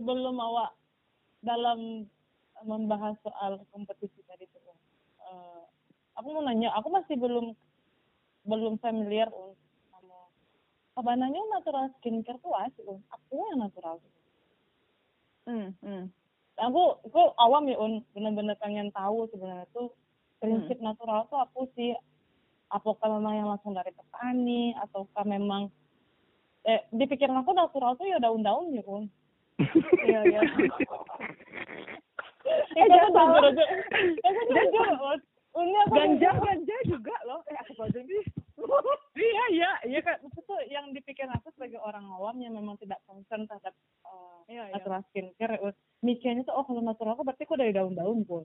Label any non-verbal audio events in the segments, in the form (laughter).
sebelum awak dalam membahas soal kompetisi tadi tuh, uh, aku mau nanya, aku masih belum belum familiar un sama kabananya natural skincare tuh asik un. Aku yang natural. Hmm, hmm. Aku aku awam ya un, bener-bener pengen tahu sebenarnya tuh prinsip Hmm. natural tuh aku sih apakah memang yang langsung dari petani ataukah memang eh di pikiran aku natural tuh ya daun-daun ya un Iya, iya. (laughs) eh jangan kan eh kan aku Ganja, jujur. ganja juga loh. Eh, aku aja sih. (laughs) iya iya iya kan maksud tuh yang di pikiran aku sebagai orang awam yang memang tidak concern terhadap uh, Iya, iya. natural skincare un. mikirnya tuh oh kalau natural aku berarti aku dari daun-daun pun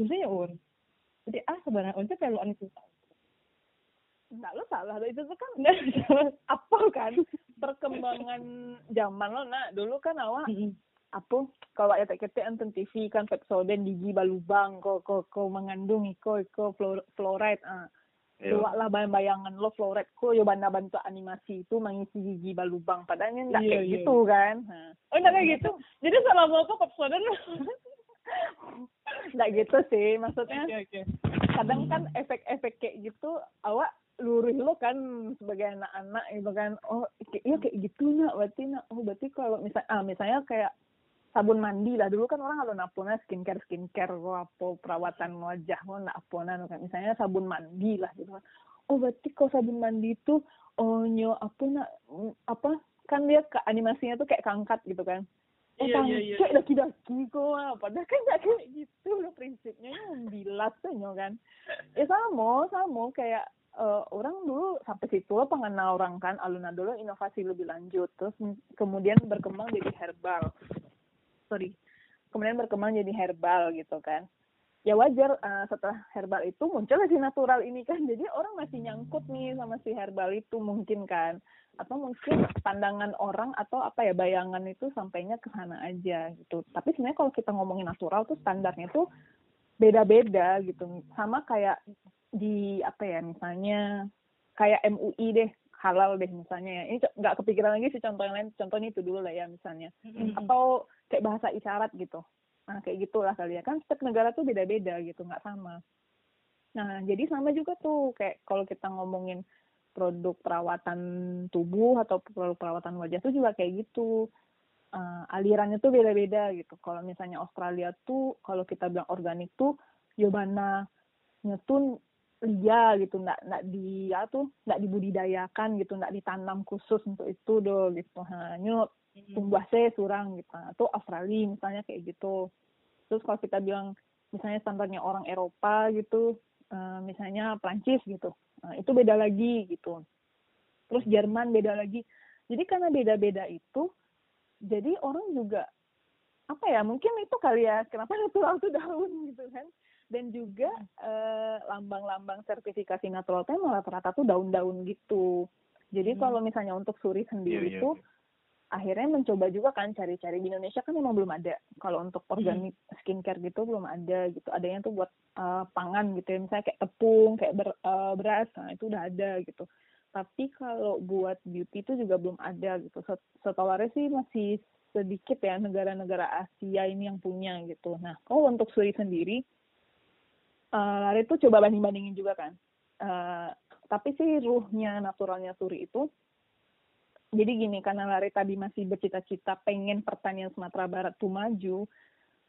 Justru ya un jadi ah sebenarnya un tuh perlu Enggak lo salah. Itu tuh kan (laughs) Nah, apa kan. Perkembangan zaman lo nak. Dulu kan awak Mm-mm. apa kalau ya tak kete anten TV kan Pepsodent gigi balubang ko ko ko mengandung iko iko fluor- fluoride ah. Coba lah bayang bayangan lo fluoride ko yo banda bantu animasi itu mengisi gigi balubang. Padahal enggak Iya, kayak iya. gitu kan Nah, oh enggak kayak gitu? Jadi selama aku Pepsodent enggak gitu sih maksudnya oke oke. kadang kan efek-efek kayak gitu awak luruh lo kan sebagai anak-anak gitu kan. Oh iya kayak gitu nak. Berarti nak oh berarti kalau misal ah misalnya kayak sabun mandi lah. Dulu kan orang kalau napuna skincare skincare kok apa perawatan wajah kok nak apona kan. Misalnya sabun mandi lah gitu kan. Oh berarti kalau sabun mandi itu oh nyo apa nak mm, apa? Kan dia ke animasinya tuh kayak kangkat gitu kan. Oh Iya, iya, iya, kayak daki-daki kok ah. padahal kan nggak kayak gitu loh prinsipnya. Ya membilas tuh nyo kan. Ya sama sama. Kayak eh, orang dulu sampai situ lo pengenal orang kan aluna dulu inovasi lebih lanjut. Terus kemudian berkembang jadi herbal. Sorry. Kemudian berkembang jadi herbal gitu kan. Ya wajar eh, setelah herbal itu muncul si natural ini kan. (laughs) Jadi orang masih nyangkut nih sama si herbal itu mungkin kan. Atau mungkin pandangan orang atau apa ya bayangan itu sampainya ke sana aja gitu. Tapi sebenarnya kalau kita ngomongin natural tuh standarnya tuh beda-beda gitu. Sama kayak di apa ya misalnya kayak MUI deh halal deh misalnya ya. Ini nggak kepikiran lagi sih contoh yang lain contohnya itu dulu lah ya misalnya. Atau kayak bahasa isyarat gitu. Nah kayak gitulah kali ya. Kan setiap negara tuh beda-beda gitu nggak sama. Nah jadi sama juga tuh kayak kalau kita ngomongin produk perawatan tubuh atau produk perawatan wajah tuh juga kayak gitu. Eh, alirannya tuh beda-beda gitu. Kalau misalnya Australia tuh kalau kita bilang organik tuh yobana nyetun lia gitu. Nggak nggak di ya tuh nggak dibudidayakan gitu. Nggak ditanam khusus untuk itu do gitu. Hanya tumbuh se surang gitu. Atau Australia misalnya kayak gitu. Terus kalau kita bilang misalnya standarnya orang Eropa gitu eh, misalnya Prancis gitu. Nah, itu beda lagi gitu. Terus Jerman beda lagi. Jadi karena beda-beda itu jadi orang juga apa ya mungkin itu kali ya kenapa (laughs) natural tuh daun gitu kan dan juga eh, lambang-lambang sertifikasi natural teh malah rata-rata tuh daun-daun gitu. Jadi Hmm. kalau misalnya untuk suri sendiri Iya, iya, tuh iya. akhirnya mencoba juga kan cari-cari. Di Indonesia kan memang belum ada. Kalau untuk organik skincare gitu belum ada gitu. Adanya tuh buat eh, pangan gitu ya. Misalnya kayak tepung kayak ber- eh, beras. Nah itu udah ada gitu. Tapi kalau buat beauty itu juga belum ada gitu. Set- setawarnya sih masih sedikit ya negara-negara Asia ini yang punya gitu. Nah kalau untuk suri sendiri eh Lari tuh coba banding-bandingin juga kan. Eh, tapi sih ruhnya naturalnya suri itu jadi gini karena Lari tadi masih bercita-cita pengen pertanian Sumatera Barat tuh maju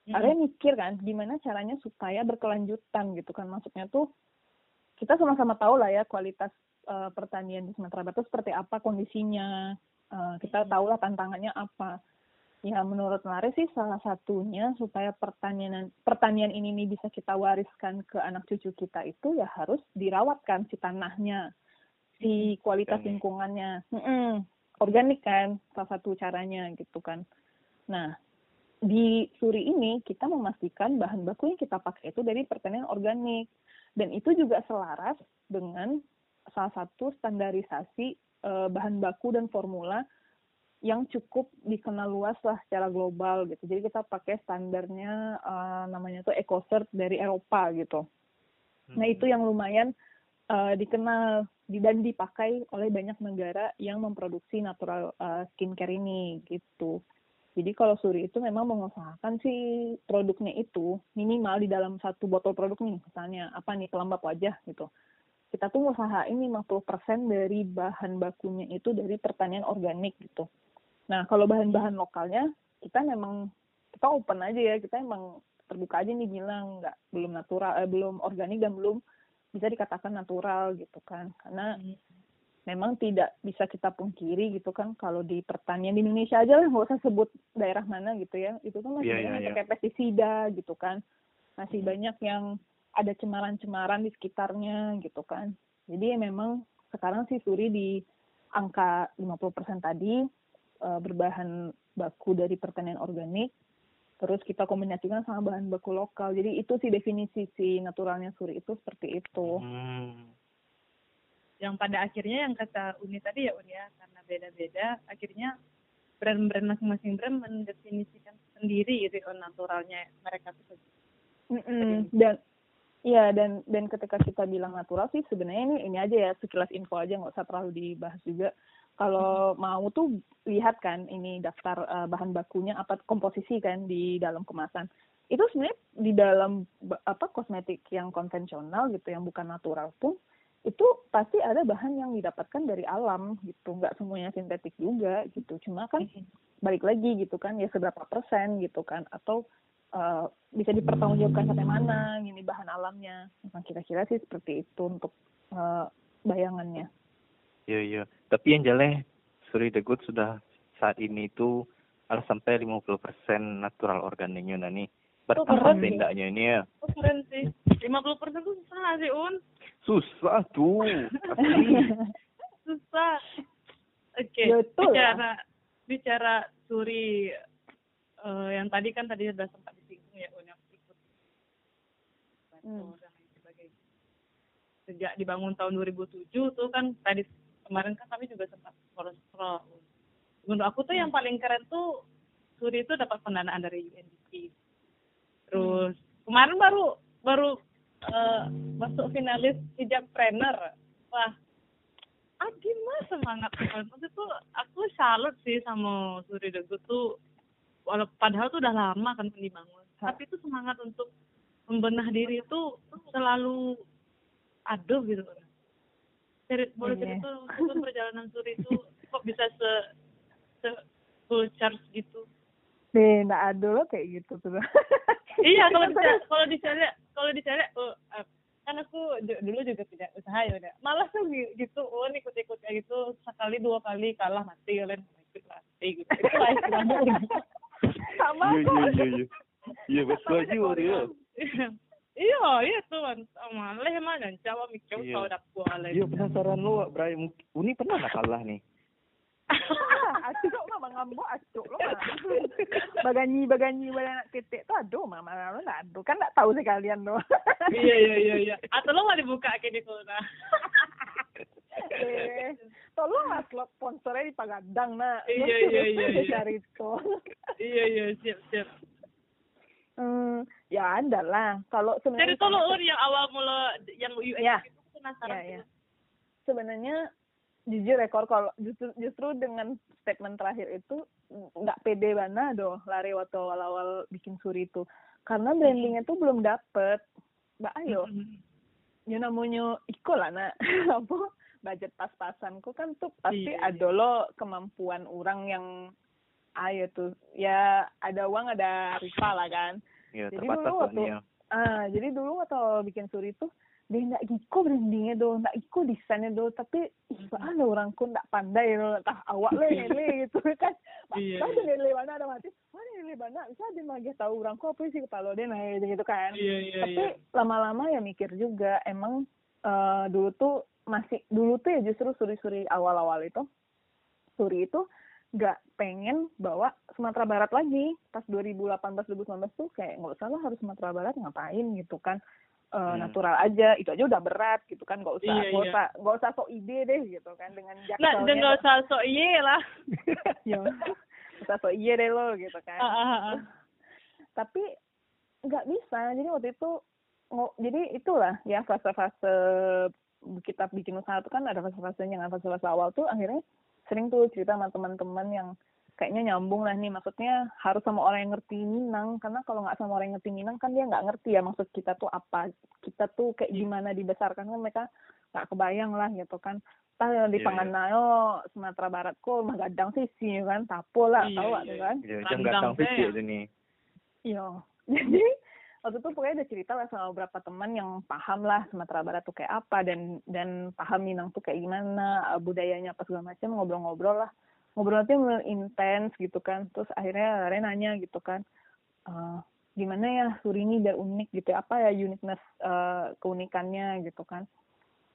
Lari mikir kan gimana caranya supaya berkelanjutan gitu kan. Maksudnya tuh kita sama-sama tahu lah ya kualitas eh, pertanian di Sumatera Barat itu seperti apa kondisinya. Eh, kita tahu lah tantangannya apa ya menurut Lari sih salah satunya supaya pertanian pertanian ini nih bisa kita wariskan ke anak cucu kita itu ya harus dirawatkan si tanahnya si kualitas Organik. lingkungannya Mm-mm. organik kan salah satu caranya gitu kan nah di suri ini kita memastikan bahan baku yang kita pakai itu dari pertanian organik dan itu juga selaras dengan salah satu standarisasi eh, bahan baku dan formula yang cukup dikenal luas lah secara global gitu. Jadi kita pakai standarnya eh, namanya tuh EcoCert dari Eropa gitu. Nah itu yang lumayan eh, dikenal di- dan dipakai oleh banyak negara yang memproduksi natural eh, skincare ini gitu. Jadi kalau suri itu memang mengusahakan si produknya itu minimal di dalam satu botol produk nih, misalnya apa nih pelembab wajah gitu. Kita tuh usahain 50% dari bahan bakunya itu dari pertanian organik gitu. Nah, kalau bahan-bahan lokalnya kita memang kita open aja ya, kita emang terbuka aja nih bilang nggak belum natural eh, belum organik dan belum bisa dikatakan natural gitu kan. Karena hmm memang tidak bisa kita pungkiri gitu kan kalau di pertanian di Indonesia aja lah nggak usah sebut daerah mana gitu ya itu tuh masih yeah, banyak yeah, pakai yeah. pestisida gitu kan masih hmm. banyak yang ada cemaran-cemaran di sekitarnya gitu kan jadi ya memang sekarang sih suri di angka 50% tadi uh, berbahan baku dari pertanian organik terus kita kombinasikan sama bahan baku lokal. Jadi itu sih definisi si naturalnya suri itu seperti itu. Hmm. Yang pada akhirnya yang kata Uni tadi ya Uni ya karena beda-beda akhirnya brand-brand masing-masing brand mendefinisikan sendiri risiko naturalnya mereka tuh mm -mm. dan Iya dan dan ketika kita bilang natural sih sebenarnya ini ini aja ya sekilas info aja nggak usah terlalu dibahas juga. Kalau mau tuh lihat kan ini daftar uh, bahan bakunya apa komposisi kan di dalam kemasan. Itu sebenarnya di dalam apa kosmetik yang konvensional gitu yang bukan natural pun itu pasti ada bahan yang didapatkan dari alam gitu. Nggak semuanya sintetik juga gitu. Cuma kan balik lagi gitu kan ya seberapa persen gitu kan atau uh, bisa dipertanggungjawabkan sampai mana gini bahan alamnya. Nah, kira-kira sih seperti itu untuk uh, bayangannya. Iya iya tapi yang jelas Suri The Good sudah saat ini itu ada sampai 50% natural organiknya nah nih betapa tendanya ini ya? Oh, keren sih. 50% tuh susah sih Un? Susah tuh. (laughs) Susah. Oke okay. bicara bicara suri uh, yang tadi kan tadi sudah sempat disinggung ya Un yang ikut hmm. dan lain sebagainya. Sejak dibangun tahun 2007 tuh kan tadi kemarin kan kami juga sempat scroll menurut aku tuh yang paling keren tuh Suri itu dapat pendanaan dari UNDP terus kemarin baru baru uh, masuk finalis hijab trainer. Wah ah gimana semangat maksudnya tuh aku salut sih sama Suri Degu tuh. Walau padahal tuh udah lama kan dibangun tapi itu semangat untuk membenah diri itu selalu aduh gitu dari boleh yeah. cerita itu perjalanan Suri itu kok bisa se se full charge gitu Deh, nggak ada lo kayak gitu tuh. (laughs) iya, kalau dicari, kalau dicari, kalau dicari, oh, uh, kan aku dulu juga tidak usaha ya udah. Malah tuh gitu, oh ikut-ikut kayak gitu sekali dua kali kalah mati kalian ikut mati gitu. Itu lah istilahnya. Sama Iya, iya, iya, iya. Iya, betul aja ya. Iya, iya tuh. Kan sama leh mana cawa mikir kau dak kuala. Iya, penasaran lo, Bray. Uni pernah nggak kalah nih? acuk mah mengambo acuk lo (laughs) baganyi baganyi pada anak titik tuh aduh mama lo nggak aduh kan nggak tahu sekalian lo (laughs) iya iya iya iya. Atau lo nggak dibuka kayak gitu nah eh tolong lah slot sponsornya di Pagadang nah iya iya iya iya. cari itu iya iya siap siap hmm ya ada lah. Kalau sebenarnya jadi tolong yang awal mula yang US ya. itu penasaran ya, ya. sebenarnya jujur rekor ya, kalau justru justru dengan statement terakhir itu nggak pede banget doh lari waktu awal-awal bikin suri itu. Karena brandingnya tuh belum dapet. Mbak ayo mm-hmm. ya namanya iko lah nak. (laughs) Apa? Budget pas-pasanku kan tuh pasti iya, ada lo kemampuan orang yang ayo tuh. Ya ada uang ada rival lah kan. Ya, jadi dulu waktu ah jadi dulu waktu bikin suri tuh dia nggak iko brandingnya do nggak iko desainnya do tapi ih ada orang ku nggak pandai do tah awak le nele gitu (laughs) kan. Iya, ada iya. nele mana ada mati mana nele mana bisa dia mah tahu orang ku apa sih kepala dia nah gitu kan. Iya, iya, tapi iya. lama-lama ya mikir juga emang uh, dulu tuh masih dulu tuh ya justru suri-suri awal-awal itu suri itu nggak pengen bawa Sumatera Barat lagi pas 2018 2019 tuh kayak nggak usah lah harus Sumatera Barat ngapain gitu kan uh, hmm. natural aja itu aja udah berat gitu kan nggak usah iya, nggak iya. usah nggak usah sok ide deh gitu kan dengan jakselnya nah, nggak usah sok iye lah (laughs) ya usah sok iye deh lo gitu kan uh, uh, uh. tapi nggak bisa jadi waktu itu nggak jadi itulah ya fase-fase kita bikin usaha itu kan ada fase-fasenya kan fase-fase awal tuh akhirnya sering tuh cerita sama teman-teman yang kayaknya nyambung lah nih maksudnya harus sama orang yang ngerti Minang karena kalau nggak sama orang yang ngerti Minang kan dia nggak ngerti ya maksud kita tuh apa kita tuh kayak gimana dibesarkan kan mereka nggak kebayang lah gitu kan Tah di Iya, Pangandaran Sumatera Barat kok mah gadang sih sih kan tapo lah Iya, tahu iya. tuh kan Ya, jam gatang teh. fisik itu nih. Iya. (laughs) Jadi waktu itu pokoknya ada cerita lah sama beberapa teman yang paham lah Sumatera Barat tuh kayak apa dan dan paham Minang tuh kayak gimana eh, budayanya apa segala macam ngobrol-ngobrol lah. Ngobrol nanti mulai intens gitu kan terus akhirnya Lare nanya gitu kan eh, gimana ya Surini biar unik gitu ya apa ya uniqueness eh, keunikannya? Gitu kan.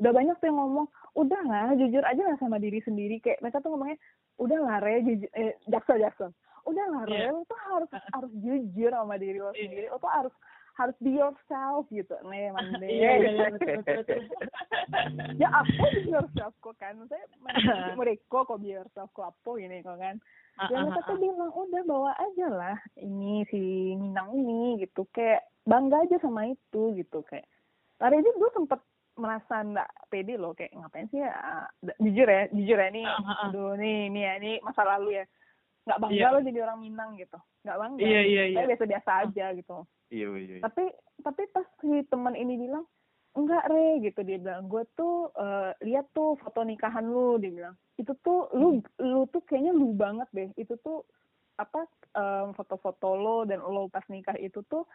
Udah banyak tuh yang ngomong udah lah jujur aja lah sama diri sendiri. Kayak mereka tuh ngomongnya udah lah Re jujur eh, jaksel jaksel udah lah Re Iya. lo tuh harus harus jujur sama diri lo Iya. sendiri. Lo tuh harus harus be yourself gitu. Nih (laughs) mande Iya, iya, iya, (laughs) ya apa be yourself kok kan. Saya (laughs) mereka kok be yourself kok apa gini kok kan. Ah, mereka tuh bilang udah bawa aja lah ini si Minang ini gitu. Kayak bangga aja sama itu gitu. Kayak tadi aja gue sempet merasa nggak pede loh. Kayak ngapain sih ya jujur ya jujur ya nih. Aduh nih nih ya ini masa lalu ya nggak bangga Iya. lo jadi orang Minang gitu. Nggak bangga. Iya, iya, iya. saya biasa-biasa aja gitu. Iya, iya. tapi tapi pas si teman ini bilang enggak re gitu dia bilang. Gue tuh eh, lihat tuh foto nikahan lu dia bilang. Itu tuh lu lu tuh kayaknya lu banget deh. Itu tuh apa em, foto-foto lo dan lo pas nikah itu tuh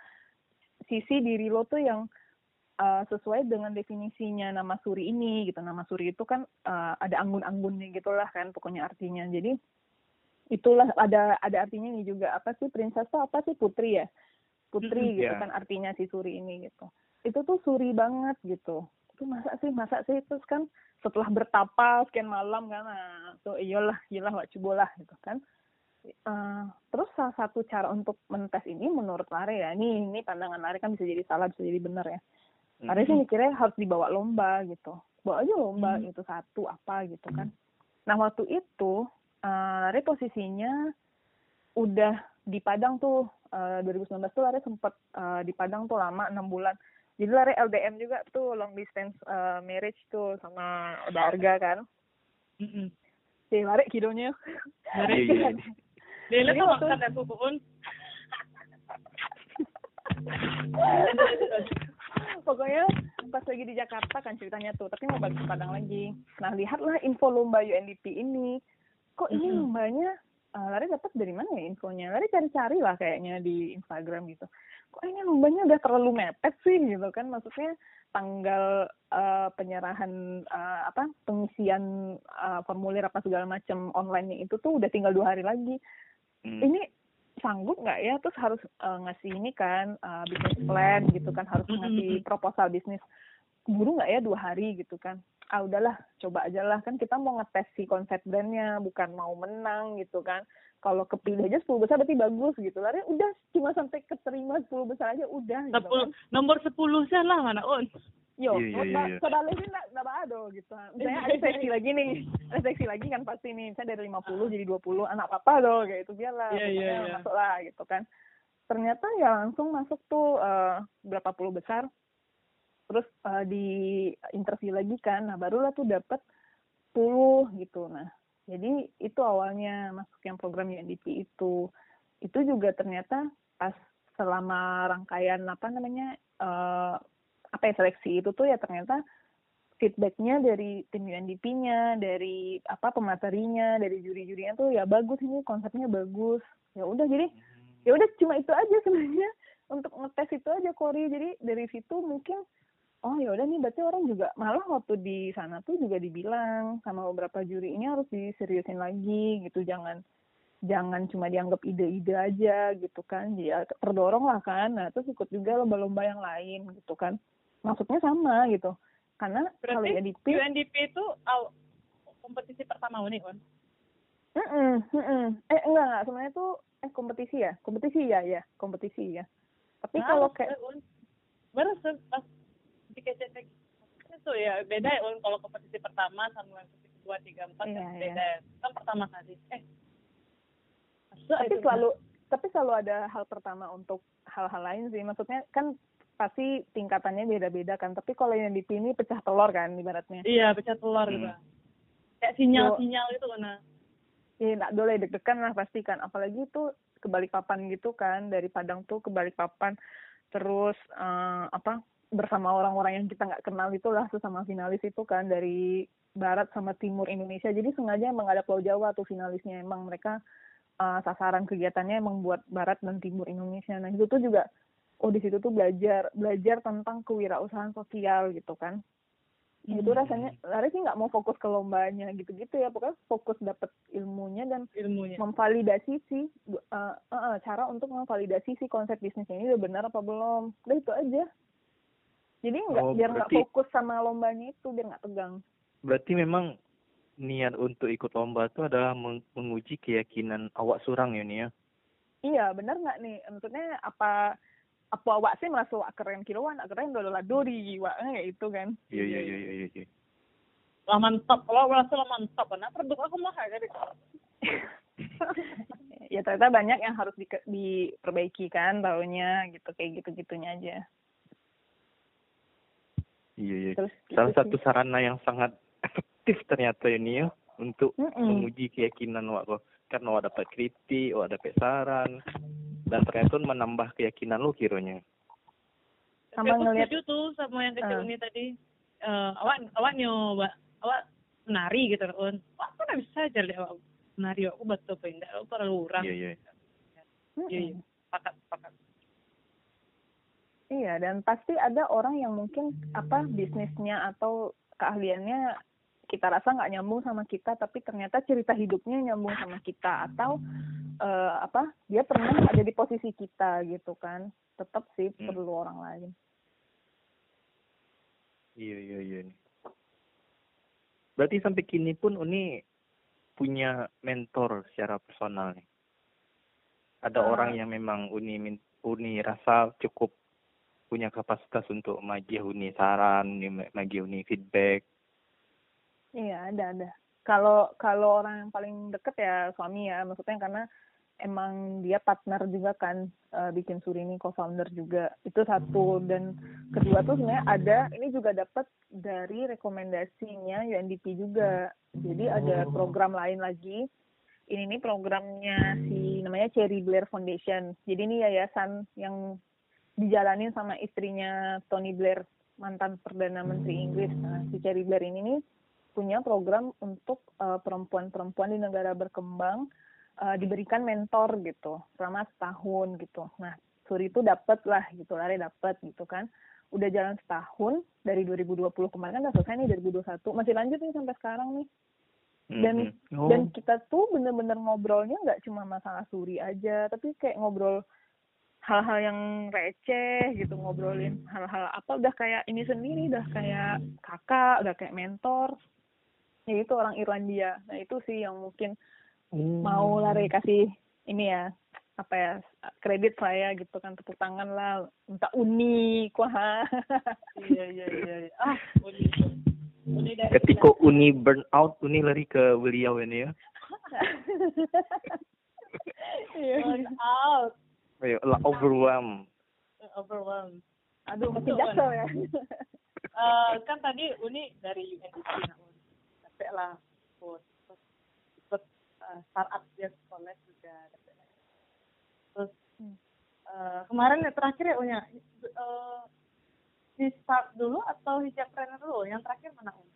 sisi diri lo tuh yang eh, sesuai dengan definisinya nama suri ini gitu. Nama suri itu kan eh, ada anggun-anggunnya gitulah kan pokoknya artinya. Jadi itulah ada ada artinya ini juga apa sih princess tuh apa sih putri ya? Putri Mm-mm, gitu iya. kan artinya si suri ini gitu. Itu tuh suri banget gitu. Itu masa sih masa sih terus kan setelah bertapa sekian malam kan nah, tuh iyalah iyalah wak cubolah gitu kan. Eh, terus salah satu cara untuk mentes ini menurut Lare ya ini ini pandangan Lare kan bisa jadi salah bisa jadi benar ya. Lare sih mikirnya harus dibawa lomba gitu. Bawa aja lomba Hmm. itu satu apa gitu kan. Nah waktu itu Lare posisinya udah di Padang tuh eh, 2019 tuh Lare sempet eh, di Padang tuh lama enam bulan. Jadi Lare LDM juga tuh long distance eh, marriage tuh sama Darga kan. Mm-mm. si Lare kidonya. Iya, iya. Dia Jadi tuh waktu- makan aku pun. pokoknya pas lagi di Jakarta kan ceritanya tuh tapi mau balik ke Padang lagi. Nah lihatlah info lomba UNDP ini kok ini lombanya uh, Lari dapat dari mana ya infonya? Lari cari-cari lah kayaknya di Instagram gitu. Kok ini lombanya udah terlalu mepet sih gitu kan? Maksudnya tanggal uh, penyerahan uh, apa pengisian uh, formulir apa segala macam online itu tuh udah tinggal dua hari lagi. Hmm. ini sanggup nggak ya? Terus harus eh, ngasih ini kan uh, bisnis plan gitu kan? Harus ngasih proposal bisnis. Buru nggak ya dua hari gitu kan ah udahlah coba aja lah. Kan kita mau ngetes si konsep brandnya bukan mau menang gitu kan. Kalau kepilih aja 10 besar berarti bagus gitu. Lah udah cuma sampai keterima 10 besar aja udah gitu Sepuluh, kan. nomor sepuluh sih lah mana on. yo Iya, iya, nah, iya. saudara sih nggak nggak ada gitu. Misalnya ada seleksi (laughs) lagi nih ada seleksi lagi kan pasti nih. Saya dari 50 jadi 20 anak papa dong kayak itu biarlah Iya, iya, pokoknya iya. masuk lah gitu kan. Ternyata ya langsung masuk tuh eh, berapa puluh besar terus eh, di interview lagi kan nah barulah tuh dapat 10 gitu nah jadi itu awalnya masuk yang program UNDP itu itu juga ternyata pas selama rangkaian apa namanya eh, apa ya seleksi itu tuh ya ternyata feedbacknya dari tim UNDP-nya, dari apa pematerinya, dari juri-jurinya tuh ya bagus ini konsepnya bagus. Ya udah jadi ya udah cuma itu aja sebenarnya untuk ngetes itu aja Kori. Jadi dari situ mungkin oh ya udah nih berarti orang juga malah waktu di sana tuh juga dibilang sama beberapa juri ini harus diseriusin lagi gitu. Jangan jangan cuma dianggap ide-ide aja gitu kan. Ya terdorong lah kan. Nah terus ikut juga lomba-lomba yang lain gitu kan. Maksudnya sama gitu. Karena kalau Berarti UNDP UNDP itu aw, kompetisi pertama nih on. Mm-mm, mm-mm. eh enggak enggak. Sebenarnya tuh eh kompetisi ya? Kompetisi ya ya. Kompetisi ya. Tapi Nah, kalau kayak baru pas di KCT itu ya beda ya kalau kompetisi pertama sama kompetisi kedua tiga empat Iya, kan iya. beda kan pertama kali. Eh tapi itu? selalu tapi selalu ada hal pertama untuk hal-hal lain sih. Maksudnya kan pasti tingkatannya beda-beda kan. Tapi kalau yang di pecah telur kan ibaratnya. Iya pecah telur Hmm. gitu. Kayak sinyal sinyal gitu kan nah. ya nggak boleh deg-degan lah pasti kan. Apalagi itu ke Balikpapan gitu kan. Dari Padang tuh ke Balikpapan terus uh, apa bersama orang-orang yang kita nggak kenal itulah sesama finalis itu kan dari barat sama timur Indonesia. Jadi sengaja emang ada Pulau Jawa tuh finalisnya. Emang mereka uh, sasaran kegiatannya emang buat barat dan timur Indonesia. Nah itu tuh juga oh di situ tuh belajar belajar tentang kewirausahaan sosial gitu kan. Hmm. itu rasanya Lari sih nggak mau fokus ke lombanya gitu-gitu ya. Pokoknya fokus dapat ilmunya dan ilmunya. memvalidasi sih uh, uh, uh, cara untuk memvalidasi si konsep bisnisnya ini udah benar apa belum. Udah itu aja jadi nggak oh, biar nggak fokus sama lombanya itu biar nggak tegang. Berarti memang niat untuk ikut lomba itu adalah menguji keyakinan awak surang ya nih ya iya benar nggak nih? Maksudnya apa apa awak sih merasa awak keren kiloan keren dulu lah dori wak kayak itu kan? Iya iya iya iya iya. Lah mantap. Kalau merasa lah mantap karena produk aku mah jadi. (laughs) Ya ternyata banyak yang harus di, diperbaiki kan tahunya gitu kayak gitu gitunya aja iya iya. Terus, salah gitu satu sih. sarana yang sangat (laughs) efektif ternyata ini ya untuk mm -mm. menguji keyakinan wak kok karena wak dapat kritik wak dapat saran dan ternyata menambah keyakinan lu kiranya. Sama ngeliat setuju tuh sama yang kecil uh. ini tadi. Uh, awak awak nyoba awak menari gitu kan wah aku nggak bisa aja lihat awak menari? Aku betul apa enggak aku perlu orang iya. Iya iya. Iya pakat pakat iya dan pasti ada orang yang mungkin apa bisnisnya atau keahliannya kita rasa nggak nyambung sama kita tapi ternyata cerita hidupnya nyambung sama kita atau uh, apa dia pernah ada di posisi kita gitu kan. Tetap sih hmm. perlu orang lain. Iya iya iya. Berarti sampai kini pun Uni punya mentor secara personal nih? Ada uh, orang yang memang Uni Uni rasa cukup punya kapasitas untuk magi Uni saran, magi Uni feedback. Iya ada ada. Kalau kalau orang yang paling deket ya suami ya, maksudnya karena emang dia partner juga kan uh, bikin Suri ini co-founder juga. Itu satu. Dan kedua tuh sebenarnya ada ini juga dapat dari rekomendasinya UNDP juga. Jadi ada program lain lagi. Ini nih programnya si namanya Cherry Blair Foundation. Jadi ini yayasan yang dijalanin sama istrinya Tony Blair mantan perdana menteri Inggris nah si Cherry Blair ini nih punya program untuk uh, perempuan-perempuan di negara berkembang uh, diberikan mentor gitu selama setahun gitu. Nah, Suri itu dapat lah gitu, lari dapat gitu kan. Udah jalan setahun dari 2020 kemarin kan udah selesai nih 2021, masih lanjut nih sampai sekarang nih. Dan mm-hmm. oh. dan kita tuh bener-bener ngobrolnya nggak cuma masalah Suri aja, tapi kayak ngobrol hal-hal yang receh gitu ngobrolin hal-hal apa udah kayak ini sendiri udah kayak kakak udah kayak mentor. Ya itu orang Irlandia. Nah itu sih yang mungkin hmm. mau lari kasih ini ya apa ya kredit saya gitu kan tepuk tangan lah minta uni (laughs) wah iya iya iya ah uni. Uni dari ketika uni burn out uni lari ke beliau ini ya. Burn out Ayo, lah overwhelm. Overwhelm. Aduh masih jaksel ya? Uh, (laughs) kan tadi uni dari UNDP capek lah ikut ikut, ikut uh, startup dia sekolah juga terus uh, kemarin ya terakhir ya Unya? Uh, di start dulu atau hijab trainer dulu? Yang terakhir mana Um?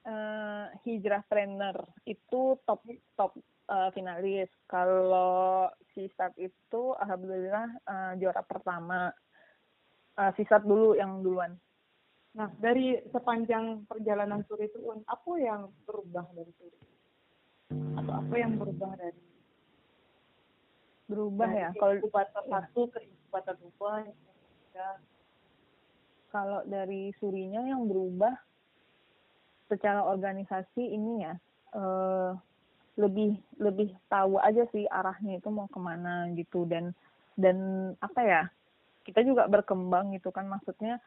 Uh, hijrah trainer itu top top uh, finalis. Kalau si start itu alhamdulillah uh, juara pertama. Uh, si start dulu yang duluan. Nah, dari sepanjang perjalanan suri itu, apa yang berubah dari suri? Atau apa yang berubah dari berubah dari ya kalau inkubator satu ke inkubator dua ya. kalau dari surinya yang berubah secara organisasi ini ya eh, lebih lebih tahu aja sih arahnya itu mau ke mana gitu. Dan dan apa ya kita juga berkembang gitu kan. Maksudnya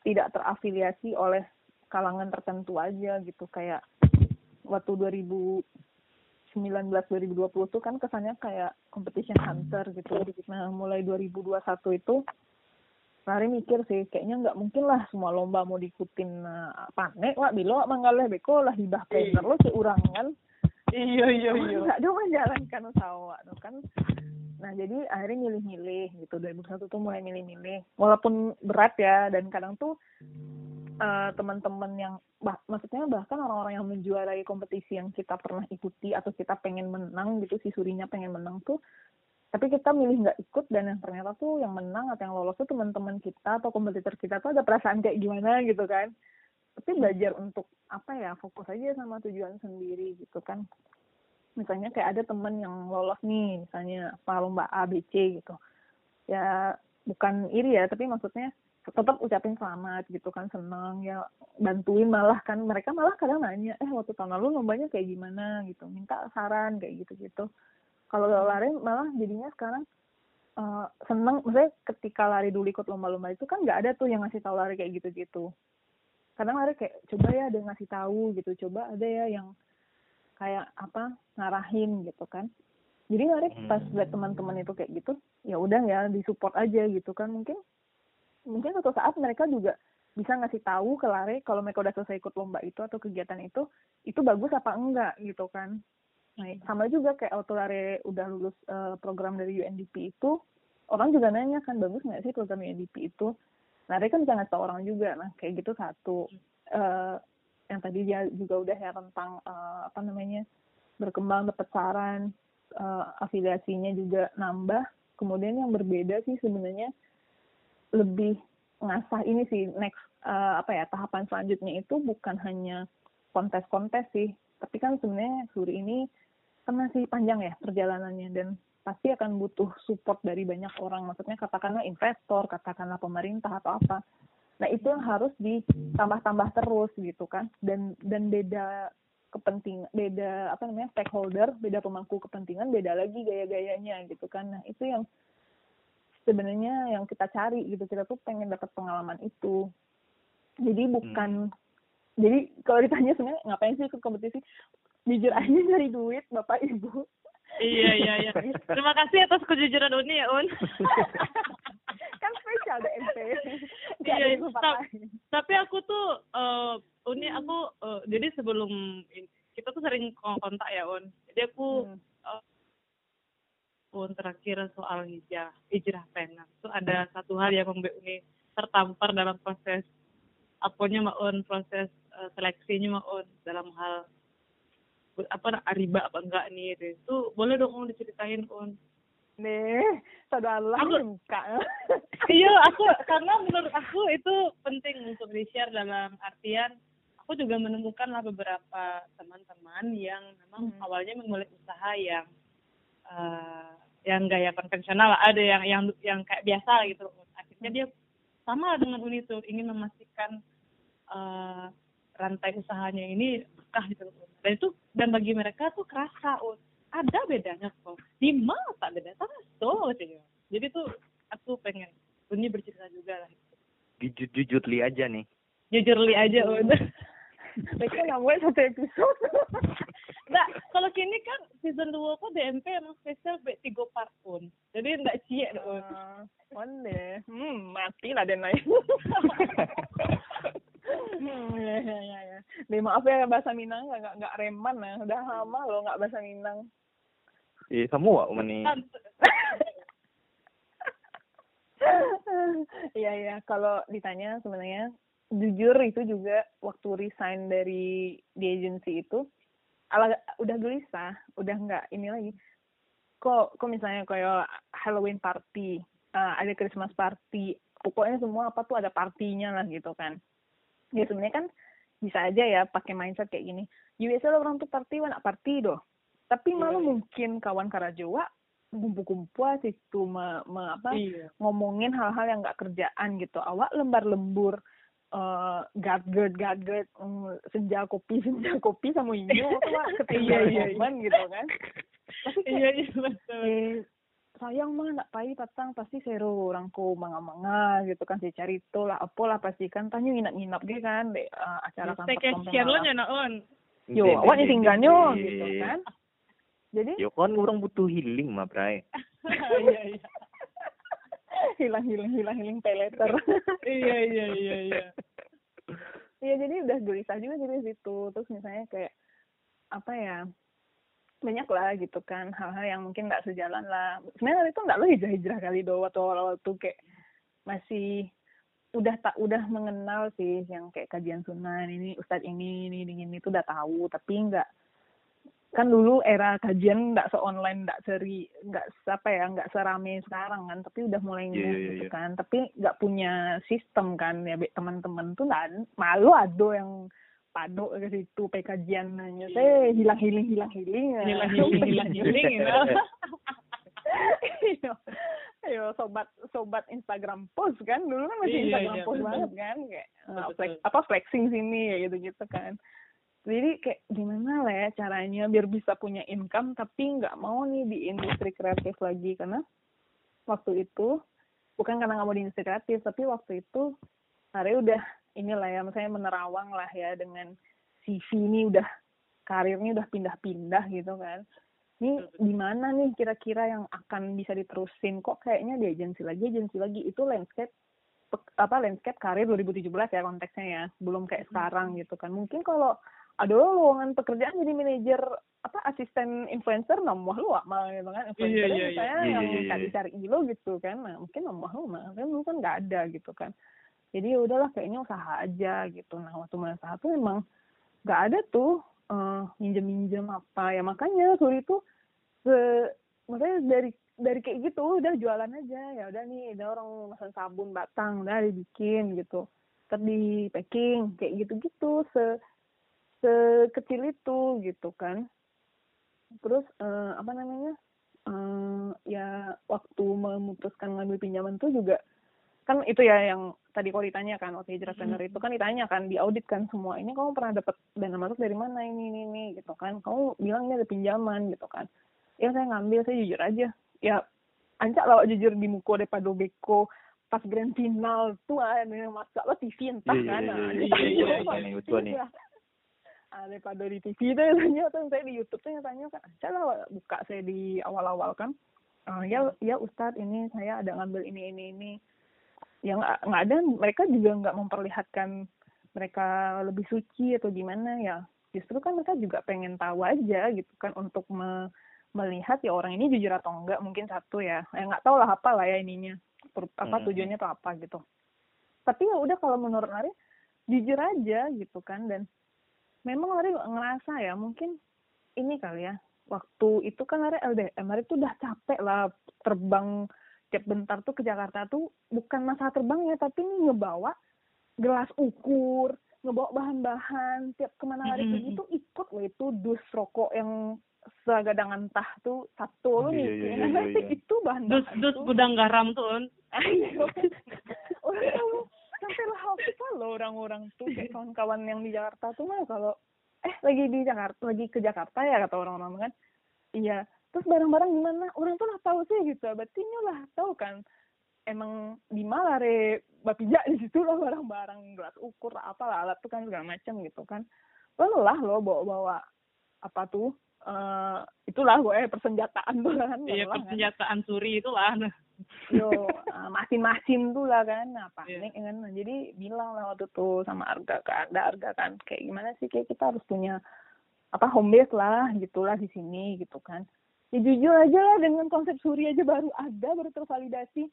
tidak terafiliasi oleh kalangan tertentu aja gitu. Kayak waktu 2019 2020 tuh kan kesannya kayak competition hunter gitu. Nah mulai 2021 itu Lari mikir sih kayaknya nggak mungkin lah semua lomba mau diikutin uh, panek lah bilo manggaleh beko lah hibah trainer lo seurangan iya iya iya. nggak dong menjalankan usaha tuh kan. Nah jadi akhirnya milih-milih gitu 2001 tuh mulai milih-milih. Walaupun berat ya dan kadang tuh uh, teman-teman yang bah, maksudnya bahkan orang-orang yang menjuarai kompetisi yang kita pernah ikuti atau kita pengen menang gitu si surinya pengen menang tuh tapi kita milih nggak ikut dan yang ternyata tuh yang menang atau yang lolos tuh teman-teman kita atau kompetitor kita tuh ada perasaan kayak gimana gitu kan tapi belajar untuk apa ya fokus aja sama tujuan sendiri gitu kan. Misalnya kayak ada teman yang lolos nih misalnya apa lomba A B C gitu. Ya bukan iri ya tapi maksudnya tetap ucapin selamat gitu kan senang ya bantuin malah kan. Mereka malah kadang nanya eh waktu tahun lalu lombanya kayak gimana? gitu. Minta saran kayak gitu gitu kalau lari malah jadinya sekarang uh, seneng. Maksudnya ketika lari dulu ikut lomba-lomba itu kan nggak ada tuh yang ngasih tahu lari kayak gitu-gitu kadang lari kayak coba ya ada yang ngasih tahu gitu coba ada ya yang kayak apa ngarahin gitu kan jadi lari pas hmm. lihat teman-teman itu kayak gitu ya udah ya disupport aja gitu kan mungkin mungkin suatu saat mereka juga bisa ngasih tahu ke lari kalau mereka udah selesai ikut lomba itu atau kegiatan itu itu bagus apa enggak gitu kan Nah, sama juga kayak Autolare udah lulus uh, program dari UNDP itu, orang juga nanya kan bagus nggak sih program UNDP itu? Nah, dia kan tau orang juga. Nah, kayak gitu satu. Uh, yang tadi dia juga udah ya tentang uh, apa namanya berkembang dapat saran, uh, afiliasinya juga nambah. Kemudian yang berbeda sih sebenarnya lebih ngasah ini sih next uh, apa ya tahapan selanjutnya itu bukan hanya kontes-kontes sih, tapi kan sebenarnya Suri ini kan masih panjang ya perjalanannya dan pasti akan butuh support dari banyak orang. Maksudnya katakanlah investor katakanlah pemerintah atau apa. Nah itu yang harus ditambah-tambah terus gitu kan. Dan dan beda kepentingan beda apa namanya stakeholder beda pemangku kepentingan beda lagi gaya-gayanya gitu kan. Nah itu yang sebenarnya yang kita cari gitu. Kita tuh pengen dapat pengalaman itu. Jadi bukan hmm. jadi kalau ditanya sebenarnya ngapain sih ikut kompetisi? Jujur aja cari duit bapak ibu iya iya iya. Terima kasih atas kejujuran Uni ya Un. (laughs) Kan spesial DMP iya, iya. tapi aku tuh uh, Uni aku uh, jadi sebelum kita tuh sering kontak ya Un. Jadi aku hmm. uh, Un terakhir soal hijrah hijrah penang itu ada satu hal yang membuat Uni tertampar dalam proses apanya maun proses uh, seleksinya maun dalam hal apa riba apa enggak nih itu boleh dong om diceritain on nih saudara aku buka (laughs) iya aku karena menurut aku itu penting untuk di share dalam artian aku juga menemukan lah beberapa teman-teman yang memang hmm. awalnya memulai usaha yang uh, yang gaya konvensional. Ada yang yang yang kayak biasa gitu. Akhirnya dia sama dengan Unitur ingin memastikan uh, rantai usahanya ini berkah gitu dan itu dan bagi mereka tuh kerasa oh ada bedanya kok di mata beda so jadi tuh aku pengen ini bercerita juga lah jujur jujur li aja nih jujur li aja udah (laughs) mereka nggak satu episode (laughs) Nggak, kalau kini kan season 2 kok DMP emang spesial be tiga part pun. Jadi enggak cie dong. Uh, mana? Hmm, mati lah dan lain. (laughs) (laughs) ya, ya, ya, ya. Nih, maaf ya bahasa Minang nggak nggak reman ya. Udah lama loh nggak bahasa Minang. Iya, semua umani. Iya (laughs) iya, kalau ditanya sebenarnya jujur itu juga waktu resign dari di agency itu ala udah gelisah, udah nggak ini lagi. Kok kok misalnya kayak Halloween party, uh, ada Christmas party, pokoknya semua apa tuh ada partinya lah gitu kan ya sebenarnya kan bisa aja ya pakai mindset kayak gini ya biasa orang tuh party anak party doh tapi iya, malah iya. mungkin kawan karajawa kumpul-kumpul situ me, me, apa iya. ngomongin hal-hal yang nggak kerjaan gitu awak lembar lembur uh, gadget gadget um, senja kopi (laughs) senja kopi sama ini ketika iya, iya, iya. gitu kan (laughs) tapi iya iya betul eh, sayang mah nak pai patang pasti seru orang ko manga manga gitu kan si cari itu lah apa lah pasti kan tanya nginap nginap gitu kan de uh, acara kan staycation lo nyana on yo awak nih tinggalnya gitu kan. Jadi? Yo kan orang butuh healing mah bray (laughs) iya iya. Hilang hilang hilang hilang peleter. Iya iya iya iya. Iya jadi udah gelisah juga jadi situ. Terus misalnya kayak apa ya banyak lah gitu kan hal-hal yang mungkin nggak sejalan lah. Sebenarnya itu nggak lo hijrah-hijrah kali do waktu awal-awal tuh kayak masih udah tak udah mengenal sih yang kayak kajian sunan ini ustadz ini ini ini ini tuh udah tahu. Tapi nggak kan dulu era kajian nggak se online nggak seri nggak apa ya nggak serame sekarang kan tapi udah mulai yeah, iya, gitu iya. kan. Tapi nggak punya sistem kan ya teman-teman tuh nggak malu ado yang pado ke situ pe kajian nanya saya hilang hiling hilang hiling Hilang hiling (laughs) hilang hiling. gitu. Iya. Ayo sobat sobat Instagram post kan dulu kan masih Iya, Instagram iya, post banget kan kayak flex, apa flexing sini ya gitu gitu kan jadi kayak gimana lah ya caranya biar bisa punya income tapi nggak mau nih di industri kreatif lagi karena waktu itu bukan karena nggak mau di industri kreatif tapi waktu itu Are udah inilah ya misalnya menerawang lah ya dengan CV ini udah karirnya udah pindah-pindah gitu kan. Ini di mana nih kira-kira yang akan bisa diterusin? Kok kayaknya di agensi lagi agensi lagi. Itu landscape pe- apa landscape karir 2017 ya konteksnya ya belum kayak sekarang gitu kan. Mungkin kalau ada lowongan pekerjaan jadi manajer apa asisten influencer nomor lu mah gitu kan. Influencer iya, iya. misalnya Iya, yang iya, iya. cari-cari lo gitu kan. Nah mungkin nomor lu mah kan dulu kan nggak ada gitu kan jadi ya udahlah kayaknya usaha aja gitu. Nah waktu mulai usaha tuh memang nggak ada tuh eh, minjem-minjem apa. Ya makanya Suri tuh se maksudnya dari dari kayak gitu udah jualan aja. Ya udah nih ada orang pesan sabun batang udah dibikin gitu. Terus di packing kayak gitu-gitu se sekecil itu gitu kan. Terus eh, apa namanya eh, ya waktu memutuskan ngambil pinjaman tuh juga kan itu ya yang tadi kau ditanya kan waktu hijrah planner itu kan ditanya kan diaudit kan semua ini kamu pernah dapat dana masuk dari mana ini ini ini gitu kan. Kamu bilang ini ada pinjaman gitu kan. Ya saya ngambil saya jujur aja. Ya ancak lah jujur di muko daripada beko pas grand final tuh ada yang masak lo TV entah Iya, kan. iya, nah, iya, iya, iya, iya, iya, betul nih. Iya. (laughs) Ah, daripada di TV itu tanya tuh saya di YouTube tuh tanya kan ancak lah buka saya di awal-awal kan. Ah, ya ya Ustadz ini saya ada ngambil ini ini ini yang nggak ada mereka juga nggak memperlihatkan mereka lebih suci atau gimana ya. Justru kan mereka juga pengen tahu aja gitu kan untuk me- melihat ya orang ini jujur atau enggak mungkin satu ya. Ya nggak tahu lah apa lah ya ininya apa Hmm. tujuannya tuh apa gitu. Tapi ya udah kalau menurut Lari jujur aja gitu kan dan memang Lari ngerasa ya mungkin ini kali ya waktu itu kan Lari LDM Lari tuh udah capek lah terbang tiap bentar tuh ke Jakarta tuh bukan masalah terbangnya tapi ini ngebawa gelas ukur ngebawa bahan-bahan tiap ke mana Lari Mm-mm. pergi tuh ikut loh itu dus rokok yang segadangan tah tuh satu loh Iya, nih iya, iya, Karena iya, iya. itu Dus bahan-bahan dus tuh. gudang garam tuh (laughs) tahu sampai lah hafal loh orang-orang tuh kawan-kawan yang di Jakarta tuh mah kalau eh lagi di Jakarta lagi ke Jakarta ya kata orang-orang kan. Iya terus barang-barang gimana? Orang tuh lah tahu sih gitu. Berarti lah tahu kan? Emang di Malare bapija di situ loh barang-barang gelas ukur lah apalah alat tuh kan segala macam gitu kan. Lelah loh bawa-bawa apa tuh eh itulah gue persenjataan tuh kan Iya kan. persenjataan suri itulah. yo uh, masin-masin tuh lah kan. Nah Iya. panik kan. Nah, jadi bilang lah waktu tuh sama Arga kan ada Arga kan. Kayak gimana sih? Kayak kita harus punya apa home base lah gitulah di sini gitu kan ya jujur aja lah dengan konsep suri aja baru ada baru tervalidasi.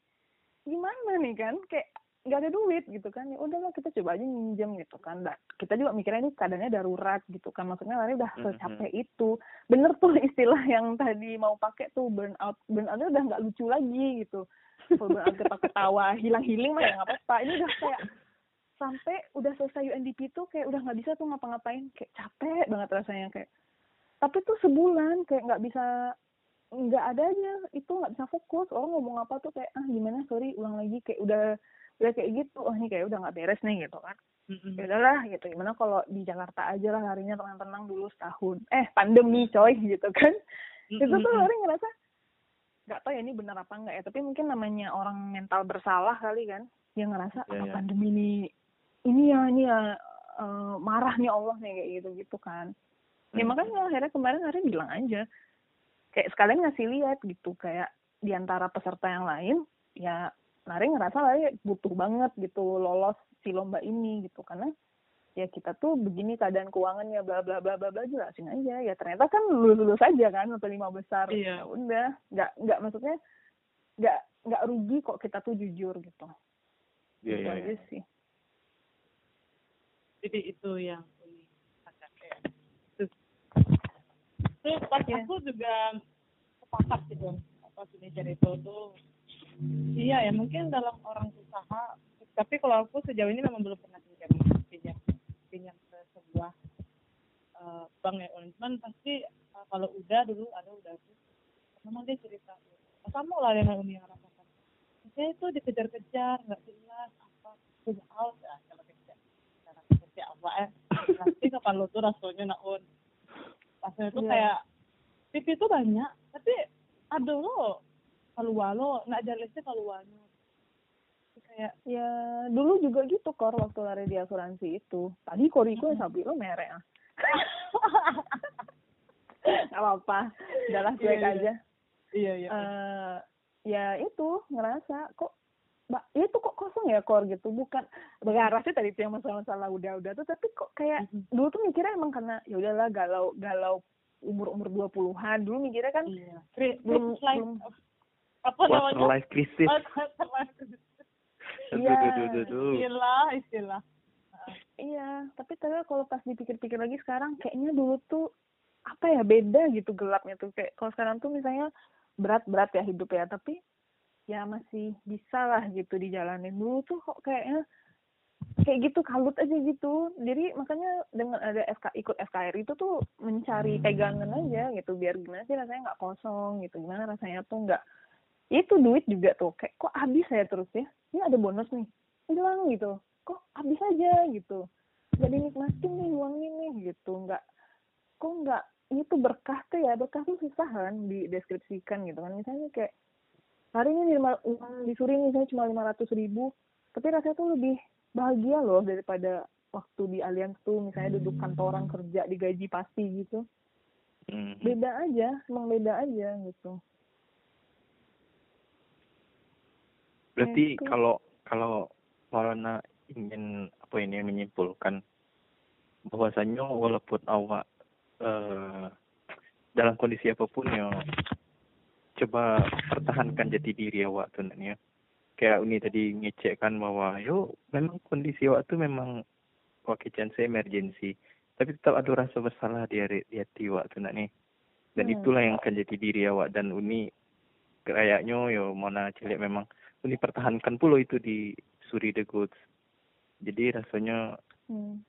Gimana nih kan? Kayak nggak ada duit gitu kan? Ya udahlah kita coba aja minjem gitu kan? Nah, kita juga mikirnya ini keadaannya darurat gitu kan? Maksudnya lari udah Mhm. secapek itu. Bener tuh (laughs) istilah yang tadi mau pakai tuh burnout burnoutnya udah nggak lucu lagi gitu. Burnout ketawa ketawa (laughs) hilang healing mah ya nggak apa-apa. Ini udah kayak sampai udah selesai UNDP tuh kayak udah nggak bisa tuh ngapa-ngapain. Kayak capek banget rasanya kayak. Tapi tuh sebulan kayak nggak bisa nggak ada aja itu nggak bisa fokus. Orang ngomong apa tuh kayak ah gimana? Sorry ulang lagi. Kayak udah udah kayak gitu. Oh ini kayak udah nggak beres nih gitu kan. Mm-mm. ya udahlah gitu. Gimana kalau di Jakarta aja lah harinya tenang-tenang dulu setahun. Eh pandemi coy (laughs) gitu kan. Itu tuh orang ngerasa nggak tahu ya ini benar apa enggak ya. Tapi mungkin namanya orang mental bersalah kali kan. Dia ngerasa Iya, apa iya. pandemi ini ini ya ini ya eh, marah nih Allah nih kayak gitu gitu kan. Ya makanya akhirnya kemarin hari bilang aja kayak sekalian ngasih lihat gitu kayak di antara peserta yang lain ya Lari ngerasa Lari butuh banget gitu lolos si lomba ini gitu. Karena ya kita tuh begini keadaan keuangannya bla bla bla bla bla jelasin aja. Ya ternyata kan lulus lulus aja kan sampai lima besar. Iya. Ya udah nggak nggak maksudnya nggak nggak rugi kok kita tuh jujur gitu. Iya, Gitu iya, aja iya. sih. Jadi itu yang ini agak kayak terus terus pas Iya. aku juga sepakat gitu pas cari itu tuh. Iya ya mungkin dalam orang usaha tapi kalau aku sejauh ini memang belum pernah pinjam pinjam pinjam ke sebuah eh, bank ya cuman pasti eh, kalau udah dulu ada udah tuh memang dia cerita "Oh, sama lah dengan Uni yang rasakan. Saya itu dikejar-kejar nggak jelas apa pull out ya kalau kerja cara kerja apa eh? Pasti kapan lu tuh rasanya naon rasanya tuh Iya. kayak TV itu banyak tapi ada lo keluar lo nak jelasnya keluar kayak ya dulu juga gitu kor waktu lari di asuransi itu. Tadi koriku yang sabi lo merek ah. (laughs) Nggak apa-apa udahlah cuek Iya, iya. aja iya iya. Eh ya itu ngerasa kok mbak itu kok kosong ya kor gitu bukan berarah sih tadi itu yang masalah-masalah udah-udah tuh tapi kok kayak Mhm. dulu tuh mikirnya emang karena ya udahlah galau galau umur umur dua puluhan dulu mikirnya kan iya Kri- belum- apa namanya life crisis. Quarter life crisis. Iya. istilah istilah iya tapi ternyata kalau pas dipikir-pikir lagi sekarang kayaknya dulu tuh apa ya beda gitu gelapnya tuh kayak kalau sekarang tuh misalnya berat-berat ya hidup ya tapi ya masih bisa lah gitu dijalanin. Dulu tuh kok kayaknya kayak gitu kalut aja gitu. Jadi makanya dengan ada FK ikut FKR itu tuh mencari pegangan aja gitu biar gimana sih rasanya nggak kosong gitu gimana rasanya tuh nggak itu duit juga tuh. Kayak kok habis ya terus ya? Ini ada bonus nih. Hilang gitu. Kok habis aja? gitu. Nggak dinikmatin nih uang ini gitu. Nggak kok nggak itu berkah tuh ya berkah tuh susah kan dideskripsikan gitu kan. Misalnya kayak hari ini lima, uang disuri misalnya cuma lima ratus ribu tapi rasanya tuh lebih bahagia loh daripada waktu di Allianz tuh misalnya duduk kantoran kerja digaji pasti gitu Mhm. beda aja emang beda aja gitu Berarti Itu. kalau kalau Maulana ingin apa ini menyimpulkan bahwasanya walaupun awak eh, dalam kondisi apa pun ya coba pertahankan jati diri awak tuh ya. Kayak Uni tadi ngecekkan bahwa yo memang kondisi awak tuh memang wakil saya emergency tapi tetap ada rasa bersalah di, hari- di hati awak tuh nih. Dan Hmm. itulah yang akan jadi diri awak dan Uni kayaknya yo mana cilik memang Uni pertahankan pula itu di Suri the Goods. Jadi rasanya hmm.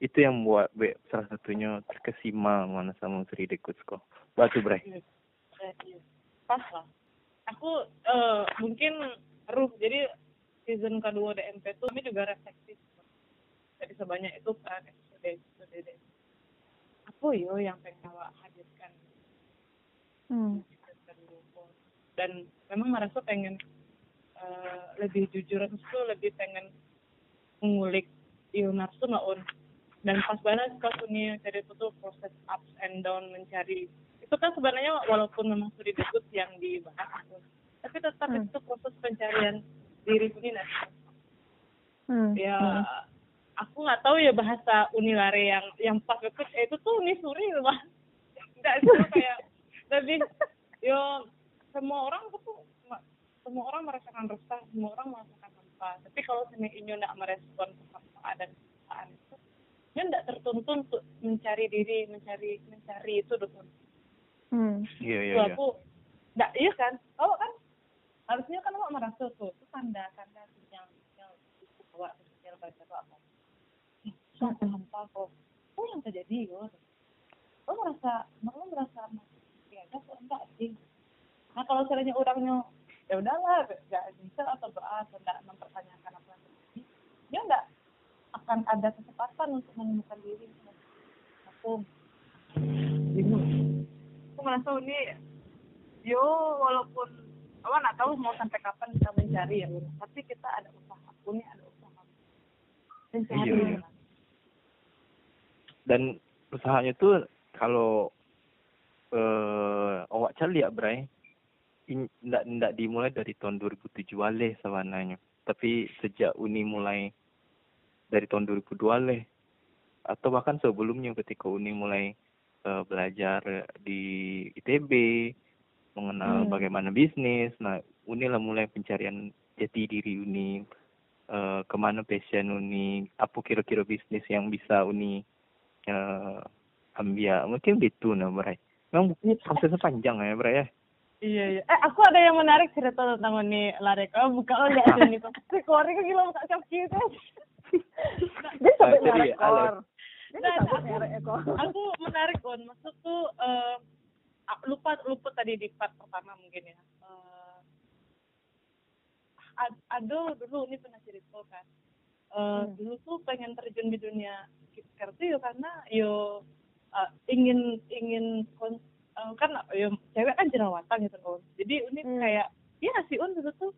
itu yang buat be, salah satunya terkesima mana sama Suri the Goods kok. Batu Bray. Eh, iya. Pas lah. Aku eh, mungkin ruh. Jadi season kedua DMP tuh kami juga refleksif jadi sebanyak itu kan episode episode apa yo yang pengen awak hadirkan. Hmm. dan memang merasa pengen eh, lebih jujur. Tuh lebih pengen mengulik ilmu nafsu nggak on dan pas banget pas Uni dari itu tuh proses ups and down mencari itu kan sebenarnya walaupun memang sudah disebut yang dibahas itu tapi tetap Hmm. itu proses pencarian diri nanti Hmm. ya Hmm. aku nggak tahu ya bahasa unilare yang yang pas itu eh, itu tuh unisuri loh Mas. nggak itu kayak lebih yo semua orang tuh semua orang merasakan resah semua orang merasakan hampa tapi kalau seni inyo nggak merespon kehampaan dan kesalahan itu dia nggak tertuntun untuk mencari diri mencari mencari itu Hmm. Iya iya iya. aku nggak iya kan? Kalau kan harusnya kan awak merasa tuh itu tanda tanda yang yang awak sosial baca tuh apa suatu hampa kok. Oh yang terjadi yo. Lo merasa lo merasa ya ada kok enggak sih? Nah kalau seandainya orangnya ya udahlah nggak bisa atau doa atau nggak mempertanyakan apa yang terjadi dia nggak akan ada kesempatan untuk menemukan diri. Aku bingung aku merasa ini yo walaupun awak nggak tahu mau sampai kapan kita mencari ya tapi kita ada usaha ini ada usaha mencari Iya, iya. Dan usahanya tuh kalau eh awak cari ya Bray, in, ndak ndak dimulai dari tahun 2007 aleh sebenarnya. Tapi sejak Uni mulai dari tahun 2002 aleh atau bahkan sebelumnya ketika Uni mulai uh, belajar di ITB mengenal Hmm. bagaimana bisnis nah Uni lah mulai pencarian jati diri Uni uh, ke mana passion Uni apa kira-kira bisnis yang bisa Uni uh, ambil mungkin gitu nah Bray memang prosesnya panjang ya Bray ya Iya iya. Eh aku ada yang menarik cerita tentang ini lari. Oh buka oh lihat tuh. Keluarnya kan gila buka kaki itu. (laughs) Dia sampai Ah, Nah, aku, aku menarik on. Maksud tuh eh, lupa lupa tadi di part pertama mungkin ya. Eh, ad- aduh dulu ini pernah cerita kan. Eh, Hmm. Dulu tuh pengen terjun di dunia skincare tuh yo karena yo eh, ingin ingin kon, eh, kan yo cewek kan jerawatan gitu kan. Jadi ini Hmm. kayak ya sih un dulu tuh.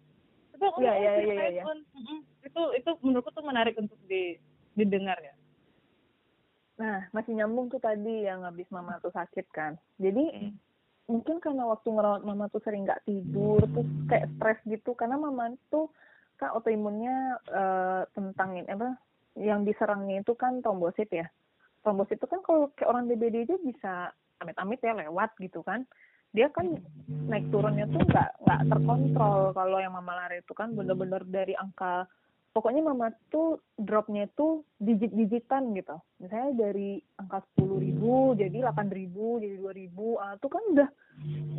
Iya, iya, ceritain, iya. Un. Mm-mm. Itu itu menurutku tuh menarik untuk di didengar ya. Nah, masih nyambung tuh tadi yang habis mama tuh sakit kan. Jadi Hmm. mungkin karena waktu ngerawat mama tuh sering nggak tidur, terus kayak stres gitu. Karena mama tuh kan autoimunnya eh, tentang ini apa? Yang diserangnya itu kan trombosit ya. Trombosit itu kan kalau kayak orang DBD aja bisa amit-amit ya lewat gitu kan. Dia kan naik turunnya tuh nggak nggak terkontrol kalau yang mama lari itu kan bener-bener dari angka pokoknya mama tuh dropnya tuh digit-digitan gitu. Misalnya dari angka sepuluh ribu jadi delapan ribu jadi dua ribu ah tuh kan udah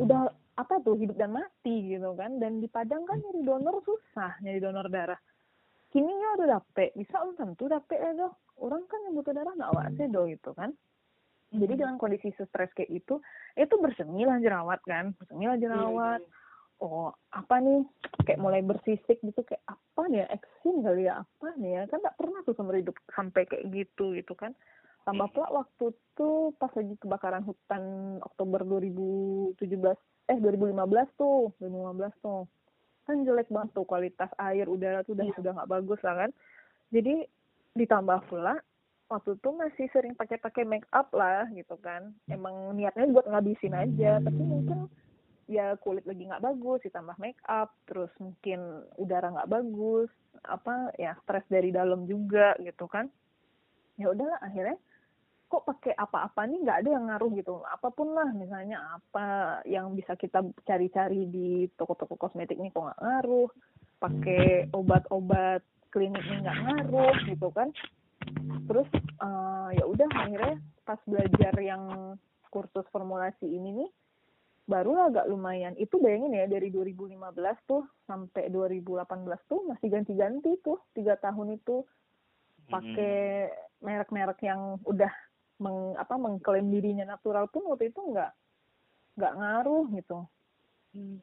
udah apa tuh hidup dan mati gitu kan. Dan di Padang kan nyari donor susah nyari donor darah. Kini ya udah dapet bisa tentu dapet ya doh orang kan yang butuh darah nggak wae doh gitu kan. Jadi dengan kondisi stres kayak itu itu bersemilah jerawat kan bersemilah jerawat oh apa nih? Kayak mulai bersisik gitu kayak apa nih ya? Eksim kali ya? Apa nih ya? Kan tak pernah tuh seumur hidup sampai kayak gitu gitu kan. Tambah pula waktu tuh pas lagi kebakaran hutan Oktober 2017 eh 2015 tuh 2015 tuh. Kan jelek banget tuh kualitas air udara tuh udah sudah nggak bagus lah kan. Jadi ditambah pula waktu itu masih sering pakai-pakai make up lah gitu kan. Emang niatnya buat ngabisin aja tapi mungkin ya kulit lagi nggak bagus ditambah make up terus mungkin udara nggak bagus apa ya stres dari dalam juga gitu kan. Ya udahlah akhirnya kok pakai apa-apa nih nggak ada yang ngaruh gitu. Apa pun lah misalnya apa yang bisa kita cari-cari di toko-toko kosmetik nih kok nggak ngaruh pakai obat-obat kliniknya nggak ngaruh gitu kan. Terus eh, ya udah akhirnya pas belajar yang kursus formulasi ini nih baru agak lumayan. Itu bayangin ya dari 2015 tuh sampai 2018 tuh masih ganti-ganti tuh tiga tahun itu. Pakai merek-merek yang udah meng, apa mengklaim dirinya natural pun waktu itu nggak nggak ngaruh gitu. Hmm.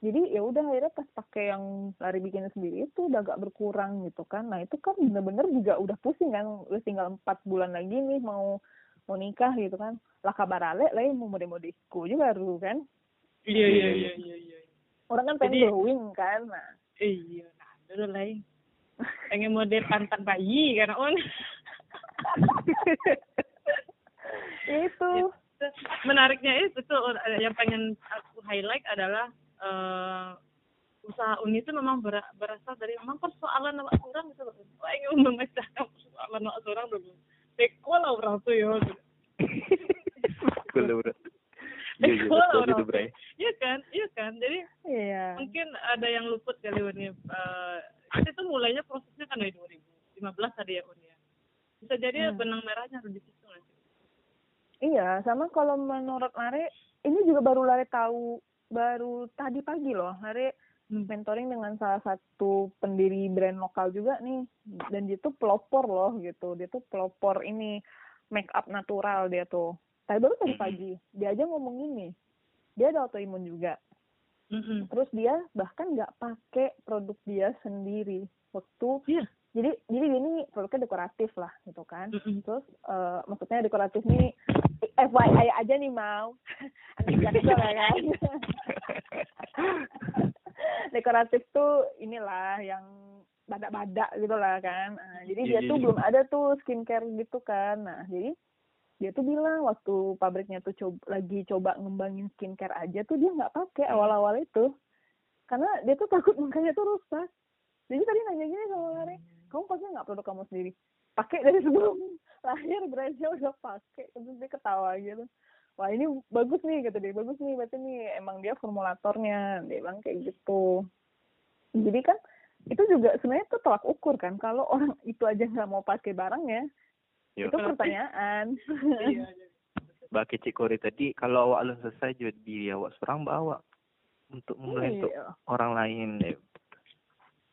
jadi ya udah akhirnya pas pakai yang lari bikin sendiri itu udah agak berkurang gitu kan. Nah itu kan bener-bener juga udah pusing kan. Udah tinggal empat bulan lagi nih mau mau nikah gitu kan lah kabar ale lah mau mode-modeku juga baru kan Iya iya iya iya iya. orang kan pengen Jadi- glowing kan nah Iya, nah dulu lain. Pengen model pantat bayi kan on. itu Menariknya itu tuh eh, yang pengen aku highlight adalah eh, usaha uni itu memang ber- berasal dari memang persoalan awak orang gitu loh. Wah ingin memecahkan persoalan awak orang dulu. Teko lah orang tuh yo. Betul, bro. Iya, iya, Teko lah betul orang. Iya kan, iya kan. Jadi iya mungkin ada yang luput kali uni. Eh, itu mulainya prosesnya kan dari 2015 tadi ya uni ya. Bisa jadi Hmm. benang merahnya ada di situ nanti. iya sama kalau menurut Lare ini juga baru Lare tahu baru tadi pagi loh Lare. Mentoring dengan salah satu pendiri brand lokal juga nih. Dan dia tuh pelopor loh gitu. Dia tuh pelopor ini make up natural dia tuh. Tadi baru tadi pagi dia aja ngomong gini dia ada autoimun juga. Terus dia bahkan nggak pakai produk dia sendiri. Waktu Iya. jadi jadi ini produknya dekoratif lah gitu kan. Terus eh, maksudnya dekoratif nih FYI aja nih mau. (laughs) Ya. kan (laughs) (laughs) dekoratif tuh inilah yang badak-badak gitu lah kan. Nah, jadi Iya, dia iya, tuh iya. belum ada tuh skincare gitu kan. Nah jadi dia tuh bilang waktu pabriknya tuh coba, lagi coba ngembangin skincare aja tuh dia nggak pakai Hmm. awal-awal itu. Karena dia tuh takut mukanya tuh rusak. Jadi tadi nanya gini sama Lare kamu pakai nggak produk kamu sendiri? Pakai dari sebelum (laughs) lahir brandnya udah pakai. Terus dia ketawa gitu wah ini bagus nih kata dia bagus nih berarti nih emang dia formulatornya dia bilang kayak gitu jadi kan itu juga sebenarnya tuh tolak ukur kan kalau orang (laughs) itu aja nggak mau pakai barangnya Yo. itu pertanyaan iya (laughs) Bagi Cik Kori tadi, kalau awak belum selesai jadi diri awak seorang bawa untuk memulai untuk Iya. orang lain. Ya.